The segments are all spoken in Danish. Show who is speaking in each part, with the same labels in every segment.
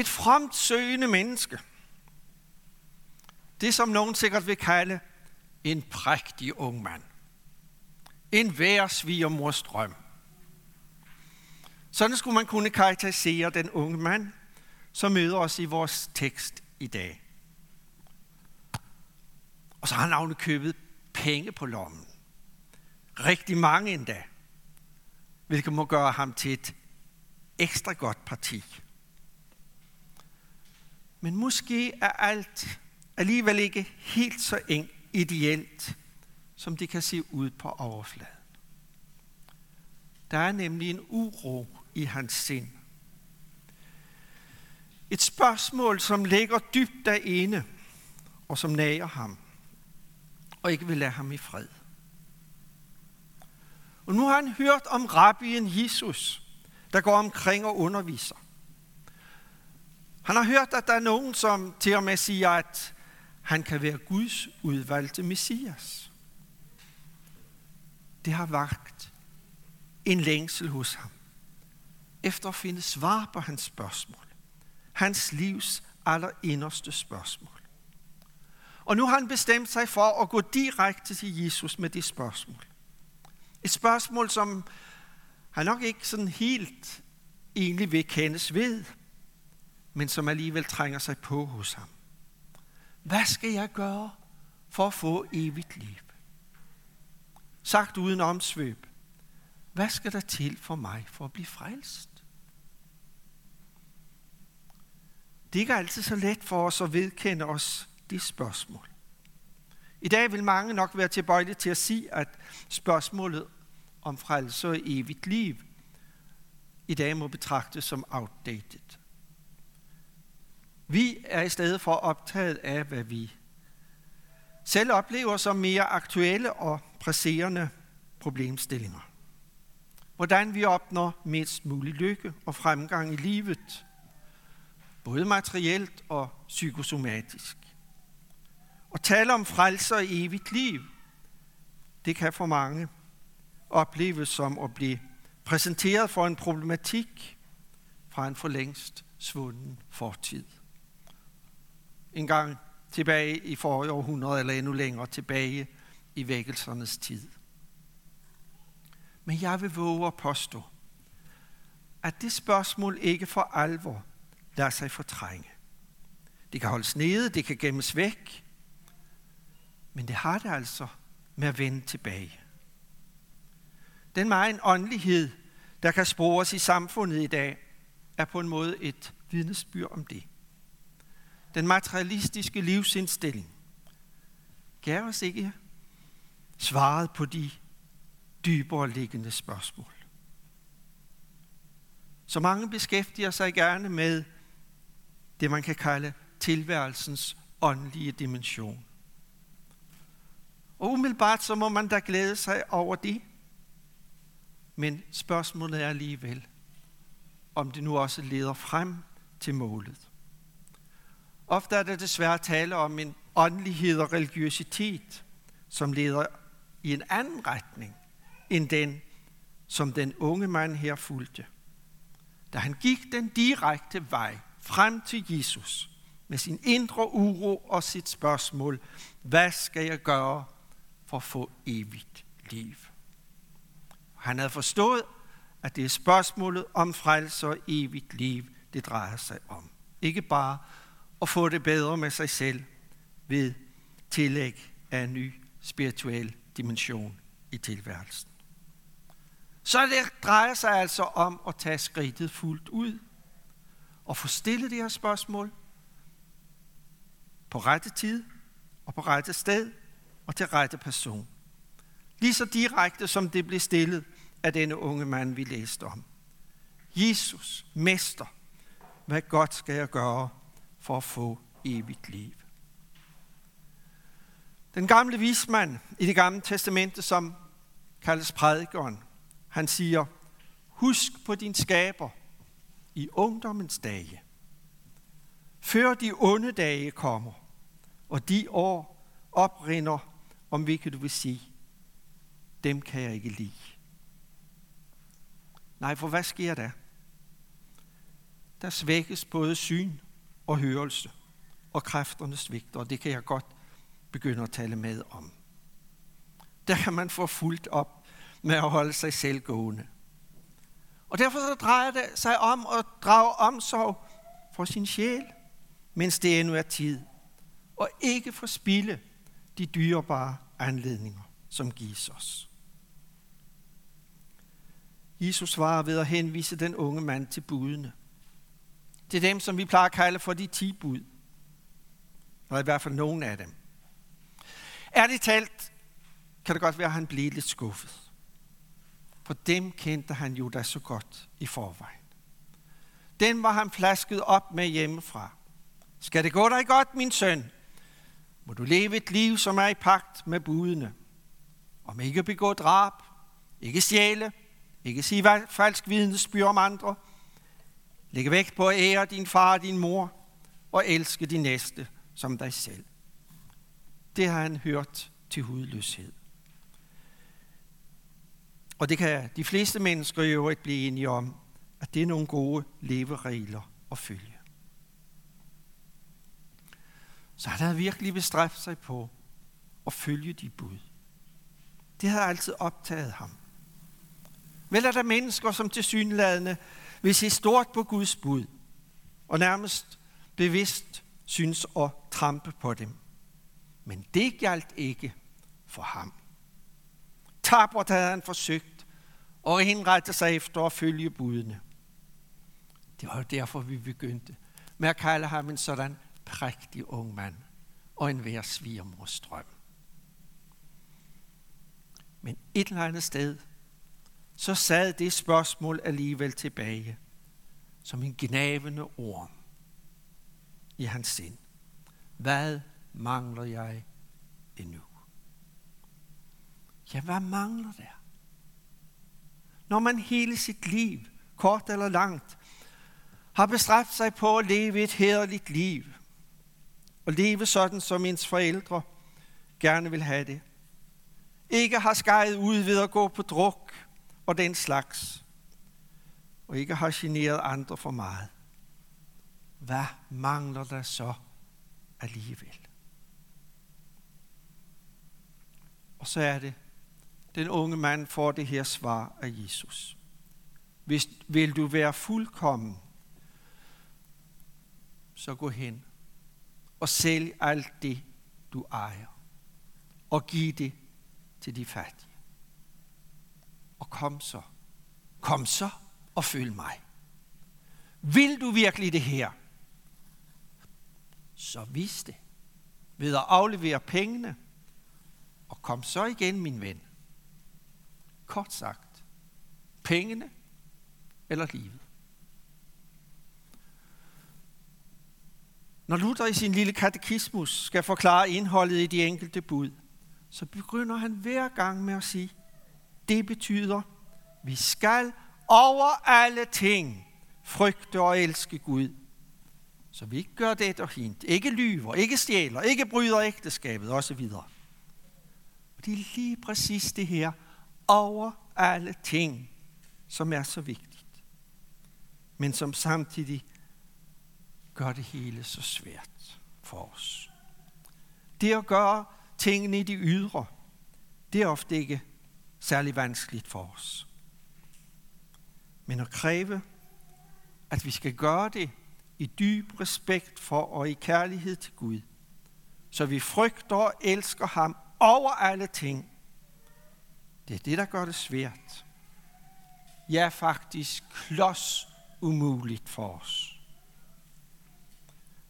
Speaker 1: Et fromt søgende menneske. Det, som nogen sikkert vil kalde en prægtig ung mand. En hver svigermors drøm. Sådan skulle man kunne karakterisere den unge mand, som møder os i vores tekst i dag. Og så har han navnet købet penge på lommen. Rigtig mange endda. Hvilket må gøre ham til et ekstra godt parti. Men måske er alt alligevel ikke helt så eng ideelt, som det kan se ud på overfladen. Der er nemlig en uro i hans sind. Et spørgsmål, som ligger dybt derinde, og som nager ham, og ikke vil lade ham i fred. Og nu har han hørt om rabbien Jesus, der går omkring og underviser. Han har hørt, at der er nogen, som til og med siger, at han kan være Guds udvalgte messias. Det har vagt en længsel hos ham, efter at finde svar på hans spørgsmål. Hans livs allerinderste spørgsmål. Og nu har han bestemt sig for at gå direkte til Jesus med det spørgsmål. Et spørgsmål, som han nok ikke sådan helt egentlig vil kendes ved, men som alligevel trænger sig på hos ham. Hvad skal jeg gøre for at få evigt liv? Sagt uden omsvøb. Hvad skal der til for mig for at blive frelst? Det er ikke altid så let for os at vedkende os det spørgsmål. I dag vil mange nok være tilbøjelige til at sige, at spørgsmålet om frelse og evigt liv i dag må betragtes som outdated. Vi er i stedet for optaget af, hvad vi selv oplever som mere aktuelle og presserende problemstillinger. Hvordan vi opnår mest mulig lykke og fremgang i livet, både materielt og psykosomatisk. Og tale om frelse og evigt liv, det kan for mange opleves som at blive præsenteret for en problematik fra en for længst svunden fortid en gang tilbage i forrige århundrede, eller endnu længere tilbage i vækkelsernes tid. Men jeg vil våge at påstå, at det spørgsmål ikke for alvor lader sig fortrænge. Det kan holdes nede, det kan gemmes væk, men det har det altså med at vende tilbage. Den meget åndelighed, der kan spores i samfundet i dag, er på en måde et vidnesbyrd om det den materialistiske livsindstilling, gav os ikke svaret på de dybere liggende spørgsmål. Så mange beskæftiger sig gerne med det, man kan kalde tilværelsens åndelige dimension. Og umiddelbart så må man da glæde sig over det. Men spørgsmålet er alligevel, om det nu også leder frem til målet. Ofte er det desværre tale om en åndelighed og religiøsitet, som leder i en anden retning end den, som den unge mand her fulgte. Da han gik den direkte vej frem til Jesus med sin indre uro og sit spørgsmål, hvad skal jeg gøre for at få evigt liv? Han havde forstået, at det er spørgsmålet om frelse og evigt liv, det drejer sig om. Ikke bare og få det bedre med sig selv ved tillæg af en ny spirituel dimension i tilværelsen. Så det drejer sig altså om at tage skridtet fuldt ud og få stillet det her spørgsmål på rette tid og på rette sted og til rette person. Lige så direkte som det blev stillet af denne unge mand, vi læste om. Jesus, mester, hvad godt skal jeg gøre for at få evigt liv. Den gamle vismand i det gamle testamente, som kaldes prædikeren, han siger, husk på din skaber i ungdommens dage. Før de onde dage kommer, og de år oprinder, om hvilket du vil sige, dem kan jeg ikke lide. Nej, for hvad sker der? der svækkes både syn og hørelse, og kræfterne svigter, og det kan jeg godt begynde at tale med om. Der kan man få fuldt op med at holde sig selv gående. Og derfor så drejer det sig om at drage omsorg for sin sjæl, mens det endnu er tid, og ikke forspille de dyrebare anledninger, som gives os. Jesus svarer ved at henvise den unge mand til budene. Det er dem, som vi plejer at kalde for de ti bud. Eller i hvert fald nogen af dem. Ærligt talt kan det godt være, at han blev lidt skuffet. For dem kendte han jo da så godt i forvejen. Den var han flasket op med hjemmefra. Skal det gå dig godt, min søn? Må du leve et liv, som er i pagt med budene. Om ikke begå drab, ikke stjæle, ikke sige falsk vidnesbyrd om andre. Læg vægt på at ære din far og din mor, og elske din næste som dig selv. Det har han hørt til hudløshed. Og det kan de fleste mennesker i øvrigt blive enige om, at det er nogle gode leveregler at følge. Så han havde virkelig bestræbt sig på at følge de bud. Det havde altid optaget ham. Vel er der mennesker, som til synladende vil se stort på Guds bud, og nærmest bevidst synes at trampe på dem. Men det galt ikke for ham. Tabert havde han forsøgt og indrette sig efter at følge budene. Det var derfor, vi begyndte med at kalde ham en sådan prægtig ung mand og en hver svigermors drøm. Men et eller andet sted, så sad det spørgsmål alligevel tilbage som en gnavende orm i hans sind. Hvad mangler jeg endnu? Ja, hvad mangler der? Når man hele sit liv, kort eller langt, har bestræbt sig på at leve et hederligt liv, og leve sådan, som ens forældre gerne vil have det. Ikke har skejet ud ved at gå på druk og den slags, og ikke har generet andre for meget. Hvad mangler der så alligevel? Og så er det, den unge mand får det her svar af Jesus. Hvis vil du være fuldkommen, så gå hen og sælg alt det, du ejer, og giv det til de fattige. Og kom så, kom så og følg mig. Vil du virkelig det her? Så vis det ved at aflevere pengene, og kom så igen, min ven. Kort sagt, pengene eller livet. Når Luther i sin lille katekismus skal forklare indholdet i de enkelte bud, så begynder han hver gang med at sige, det betyder, vi skal over alle ting frygte og elske Gud. Så vi ikke gør det og hint, ikke lyver, ikke stjæler, ikke bryder ægteskabet osv. Og det er lige præcis det her over alle ting, som er så vigtigt, men som samtidig gør det hele så svært for os. Det at gøre tingene i de ydre, det er ofte ikke særlig vanskeligt for os. Men at kræve, at vi skal gøre det i dyb respekt for og i kærlighed til Gud, så vi frygter og elsker ham over alle ting, det er det, der gør det svært. Ja, faktisk klods umuligt for os.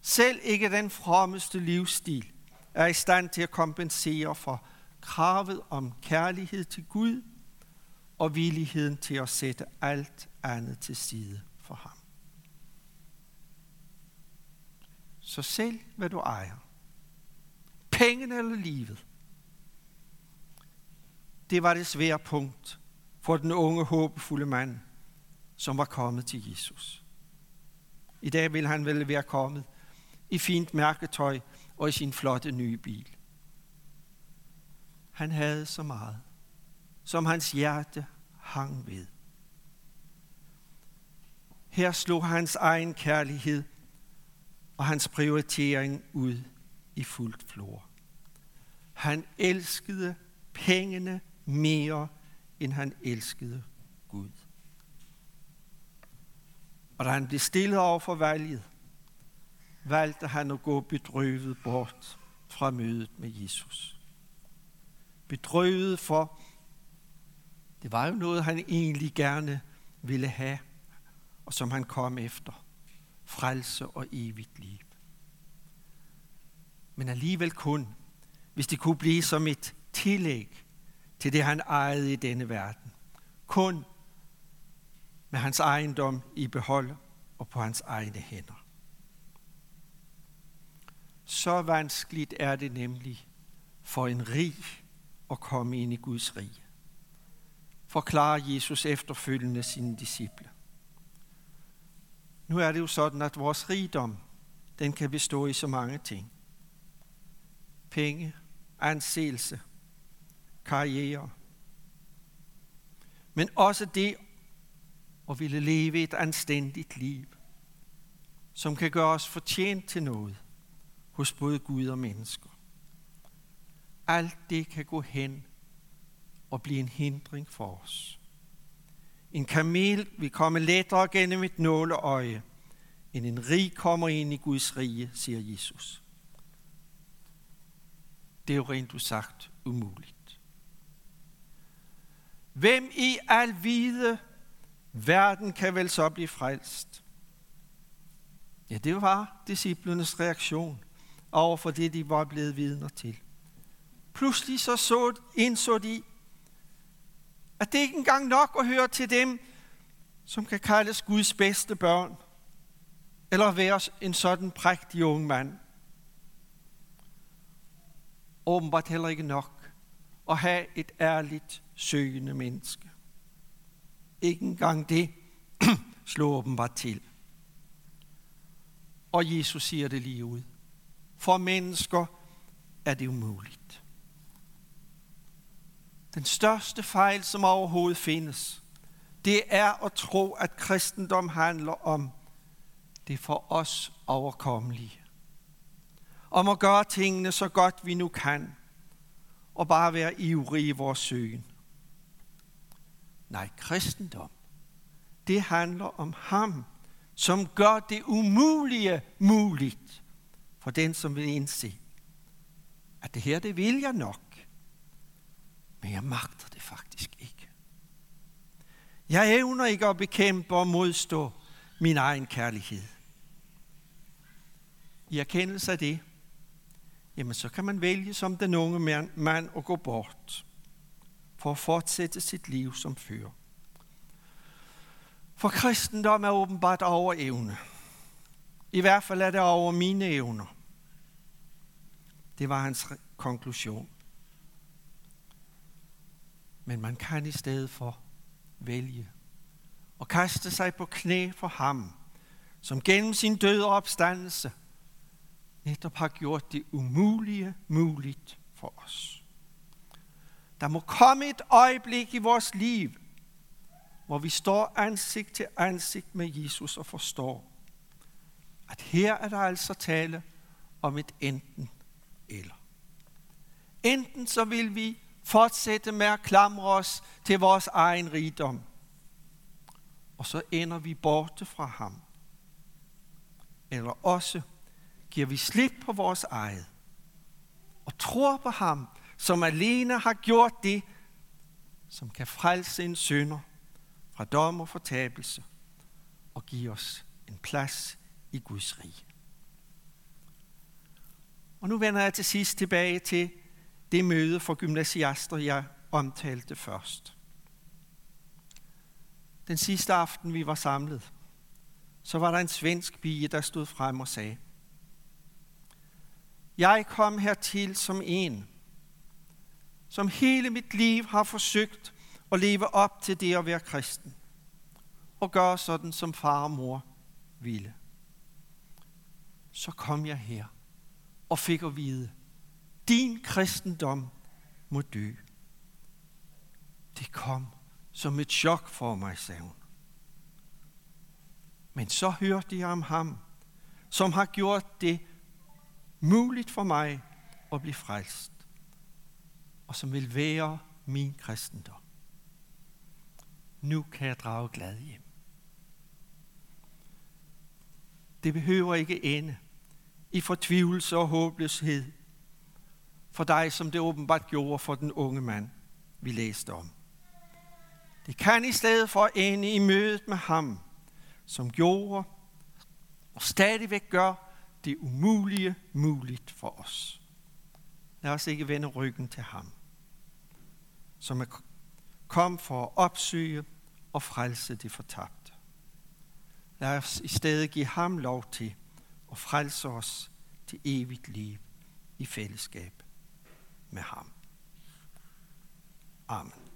Speaker 1: Selv ikke den frommeste livsstil er i stand til at kompensere for kravet om kærlighed til Gud og villigheden til at sætte alt andet til side for ham. Så selv hvad du ejer, pengene eller livet, det var det svære punkt for den unge, håbefulde mand, som var kommet til Jesus. I dag vil han vel være kommet i fint mærketøj og i sin flotte nye bil. Han havde så meget, som hans hjerte hang ved. Her slog hans egen kærlighed og hans prioritering ud i fuldt flor. Han elskede pengene mere, end han elskede Gud. Og da han blev stillet over for valget, valgte han at gå bedrøvet bort fra mødet med Jesus. Bedrøvet for, det var jo noget, han egentlig gerne ville have, og som han kom efter. Frelse og evigt liv. Men alligevel kun, hvis det kunne blive som et tillæg til det, han ejede i denne verden. Kun med hans ejendom i behold og på hans egne hænder. Så vanskeligt er det nemlig for en rig at komme ind i Guds rige. Forklarer Jesus efterfølgende sine disciple. Nu er det jo sådan, at vores rigdom, den kan bestå i så mange ting. Penge, anseelse, karriere. Men også det at ville leve et anstændigt liv, som kan gøre os fortjent til noget hos både Gud og mennesker. Alt det kan gå hen og blive en hindring for os. En kamel vil komme lettere gennem et nåleøje, end en rig kommer ind i Guds rige, siger Jesus. Det er jo rent sagt umuligt. Hvem i al vide verden kan vel så blive frelst? Ja, det var disciplernes reaktion over for det, de var blevet vidner til. Pludselig så, så indså de, at det ikke engang nok at høre til dem, som kan kaldes Guds bedste børn, eller være en sådan prægtig ung mand. Åbenbart heller ikke nok at have et ærligt søgende menneske. Ikke engang det slog åbenbart til. Og Jesus siger det lige ud. For mennesker er det umuligt. Den største fejl, som overhovedet findes, det er at tro, at kristendom handler om det for os overkommelige. Om at gøre tingene så godt vi nu kan, og bare være ivrige i vores søgen. Nej, kristendom, det handler om ham, som gør det umulige muligt for den, som vil indse, at det her, det vil jeg nok, men jeg magter det faktisk ikke. Jeg evner ikke at bekæmpe og modstå min egen kærlighed. I erkendelse af det, jamen så kan man vælge som den unge mand at gå bort for at fortsætte sit liv som fyr. For kristendom er åbenbart over evne. I hvert fald er det over mine evner. Det var hans konklusion. Men man kan i stedet for vælge og kaste sig på knæ for ham, som gennem sin døde opstandelse netop har gjort det umulige muligt for os. Der må komme et øjeblik i vores liv, hvor vi står ansigt til ansigt med Jesus og forstår, at her er der altså tale om et enten eller. Enten så vil vi fortsætte med at klamre os til vores egen rigdom, og så ender vi borte fra ham. Eller også giver vi slip på vores eget og tror på ham, som alene har gjort det, som kan frelse en synder fra dom og fortabelse og give os en plads i Guds rige. Og nu vender jeg til sidst tilbage til det møde for gymnasiaster, jeg omtalte først. Den sidste aften, vi var samlet, så var der en svensk pige, der stod frem og sagde, jeg kom hertil som en, som hele mit liv har forsøgt at leve op til det at være kristen, og gøre sådan, som far og mor ville. Så kom jeg her og fik at vide, din kristendom må dø. Det kom som et chok for mig, sagde hun. Men så hørte jeg om ham, som har gjort det muligt for mig at blive frelst, og som vil være min kristendom. Nu kan jeg drage glad hjem. Det behøver ikke ende i fortvivlelse og håbløshed for dig, som det åbenbart gjorde for den unge mand, vi læste om. Det kan i stedet for ende i mødet med ham, som gjorde og stadigvæk gør det umulige muligt for os. Lad os ikke vende ryggen til ham, som er kom for at opsøge og frelse det fortabte. Lad os i stedet give ham lov til at frelse os til evigt liv i fællesskab med ham. Amen.